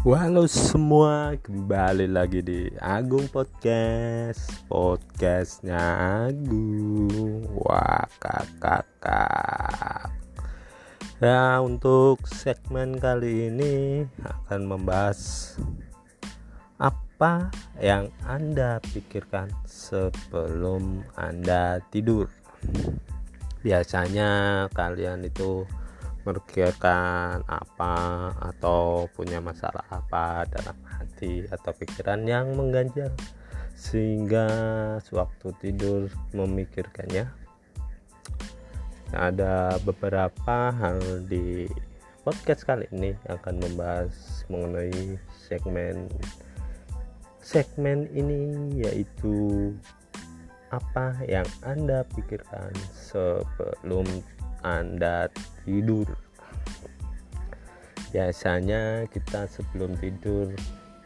Halo semua, kembali lagi di Agung Podcast. Podcastnya Agung. Wah kakak Ya untuk segmen kali ini akan membahas Apa yang Anda pikirkan sebelum Anda tidur. Biasanya kalian itu memikirkan apa atau punya masalah apa dalam hati atau pikiran yang mengganjal sehingga sewaktu tidur memikirkannya. Ada beberapa hal di podcast kali ini akan membahas mengenai segmen segmen ini yaitu apa yang Anda pikirkan sebelum anda tidur. Biasanya kita sebelum tidur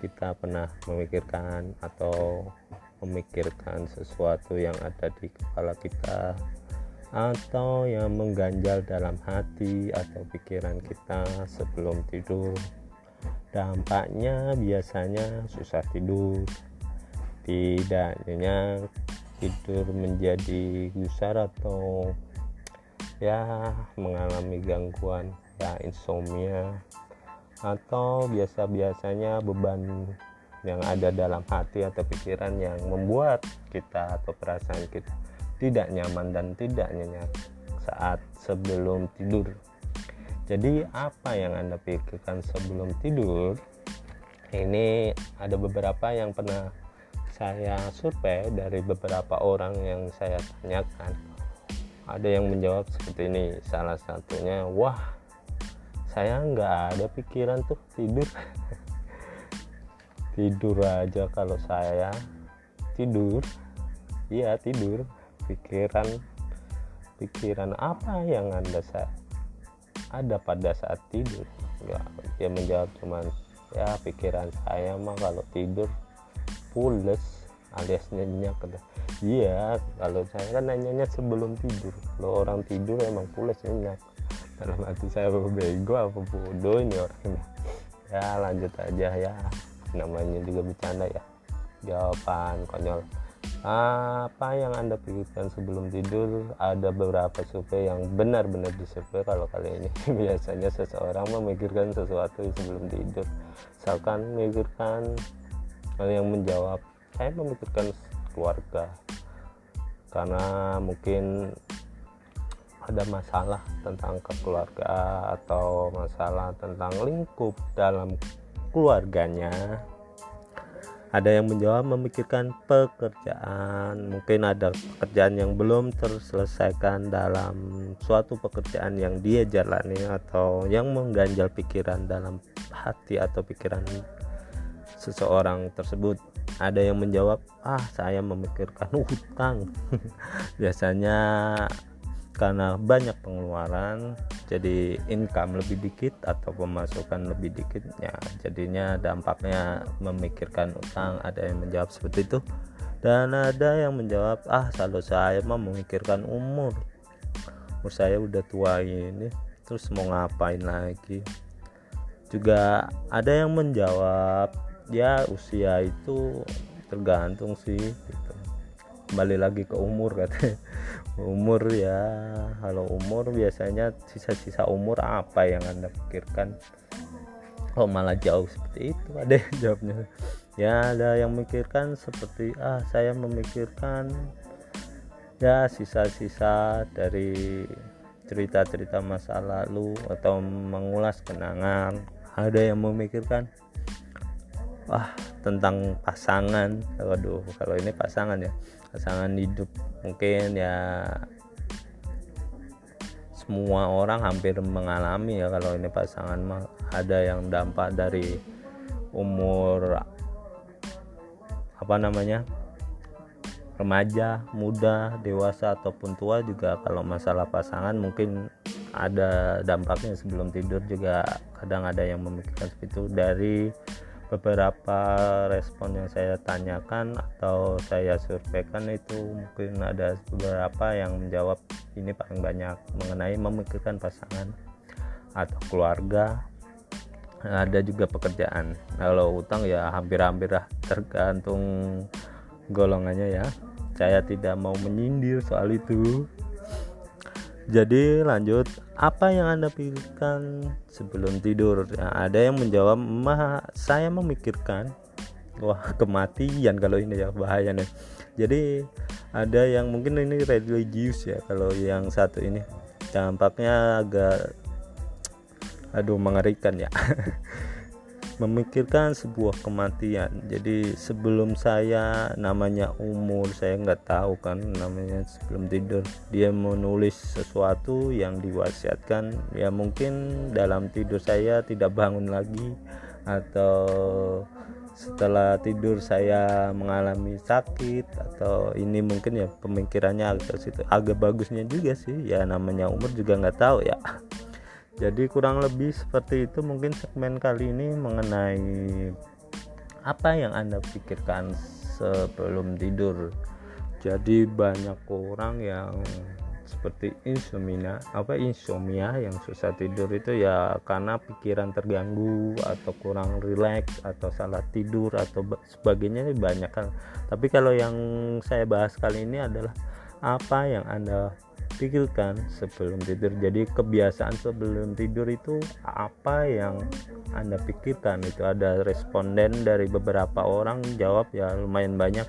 kita pernah memikirkan atau memikirkan sesuatu yang ada di kepala kita atau yang mengganjal dalam hati atau pikiran kita sebelum tidur. Dampaknya biasanya susah tidur. Tidak nyenyak tidur menjadi gusar atau ya mengalami gangguan ya insomnia atau biasa-biasanya beban yang ada dalam hati atau pikiran yang membuat kita atau perasaan kita tidak nyaman dan tidak nyenyak saat sebelum tidur. Jadi apa yang Anda pikirkan sebelum tidur? Ini ada beberapa yang pernah saya survei dari beberapa orang yang saya tanyakan ada yang menjawab seperti ini salah satunya wah saya nggak ada pikiran tuh tidur. Tidur aja kalau saya tidur. Iya tidur. Pikiran pikiran apa yang anda saya ada pada saat tidur? Nggak dia menjawab cuman ya pikiran saya mah kalau tidur pules alias nyenyak iya kalau saya kan nanyanya sebelum tidur. Kalau orang tidur emang pulas nyenyak. Dalam hati saya bego apa bodoh ini orangnya. Ya lanjut aja ya. Namanya juga bercanda ya. Jawaban konyol. Apa yang anda pikirkan sebelum tidur? Ada beberapa survei yang benar-benar disurvei kalau kali ini. Biasanya seseorang memikirkan sesuatu sebelum tidur. Misalkan memikirkan yang menjawab saya memikirkan keluarga karena mungkin ada masalah tentang keluarga atau masalah tentang lingkup dalam keluarganya. Ada yang menjawab memikirkan pekerjaan. Mungkin ada pekerjaan yang belum terselesaikan dalam suatu pekerjaan yang dia jalani atau yang mengganjal pikiran dalam hati atau pikiran seseorang tersebut. Ada yang menjawab ah saya memikirkan hutang. Biasanya karena banyak pengeluaran jadi income lebih dikit atau pemasukan lebih dikit ya jadinya dampaknya memikirkan utang ada yang menjawab seperti itu. Dan ada yang menjawab ah kalau saya mah memikirkan umur. Umur saya udah tua ini terus mau ngapain lagi? Juga ada yang menjawab ya usia itu tergantung sih gitu. kembali lagi ke umur katanya umur ya kalau umur biasanya sisa-sisa umur apa yang anda pikirkan? Oh malah jauh seperti itu ada jawabnya. Ya ada yang memikirkan seperti ah saya memikirkan ya sisa-sisa dari cerita-cerita masa lalu atau mengulas kenangan. Ada yang memikirkan wah tentang pasangan. Waduh kalau ini pasangan ya. Pasangan hidup. Mungkin ya semua orang hampir mengalami ya kalau ini pasangan ada yang dampak dari umur apa namanya remaja, muda, dewasa ataupun tua juga kalau masalah pasangan mungkin ada dampaknya sebelum tidur juga. Kadang ada yang memikirkan seperti itu. Dari beberapa respon yang saya tanyakan atau saya surveikan itu mungkin ada beberapa yang menjawab ini paling banyak mengenai memikirkan pasangan atau keluarga. Ada juga pekerjaan. Kalau utang ya hampir-hampir tergantung golongannya ya. Saya tidak mau menyindir soal itu jadi lanjut apa yang anda pikirkan sebelum tidur? Nah, ada yang menjawab saya memikirkan. Wah kematian kalau ini ya bahaya nih jadi ada yang mungkin ini religius ya kalau yang satu ini. Dampaknya agak aduh mengerikan ya memikirkan sebuah kematian. Jadi sebelum saya namanya umur saya nggak tahu kan namanya sebelum tidur. Dia menulis sesuatu yang diwasiatkan. Ya mungkin dalam tidur saya tidak bangun lagi atau setelah tidur saya mengalami sakit atau ini mungkin ya pemikirannya agak situ. Agak bagusnya juga sih. Ya namanya umur juga nggak tahu ya jadi kurang lebih seperti itu mungkin segmen kali ini mengenai apa yang anda pikirkan sebelum tidur. Jadi banyak orang yang seperti insomnia apa insomnia yang susah tidur itu ya karena pikiran terganggu atau kurang rileks atau salah tidur atau sebagainya banyak kan. Tapi kalau yang saya bahas kali ini adalah apa yang anda pikirkan sebelum tidur. Jadi kebiasaan sebelum tidur itu apa yang anda pikirkan? Itu ada responden dari beberapa orang jawab ya lumayan banyak.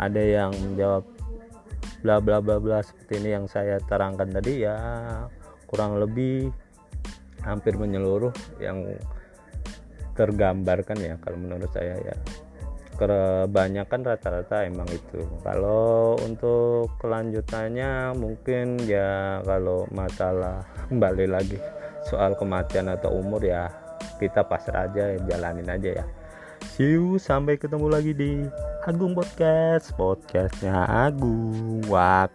Ada yang menjawab bla bla bla bla seperti ini yang saya terangkan tadi ya kurang lebih hampir menyeluruh yang tergambarkan ya kalau menurut saya ya kebanyakan rata-rata emang itu. Kalau untuk kelanjutannya mungkin ya kalau masalah kembali lagi soal kematian atau umur ya kita pasrah aja jalanin aja ya. See you sampai ketemu lagi di Agung Podcast. Podcastnya Agung. Wah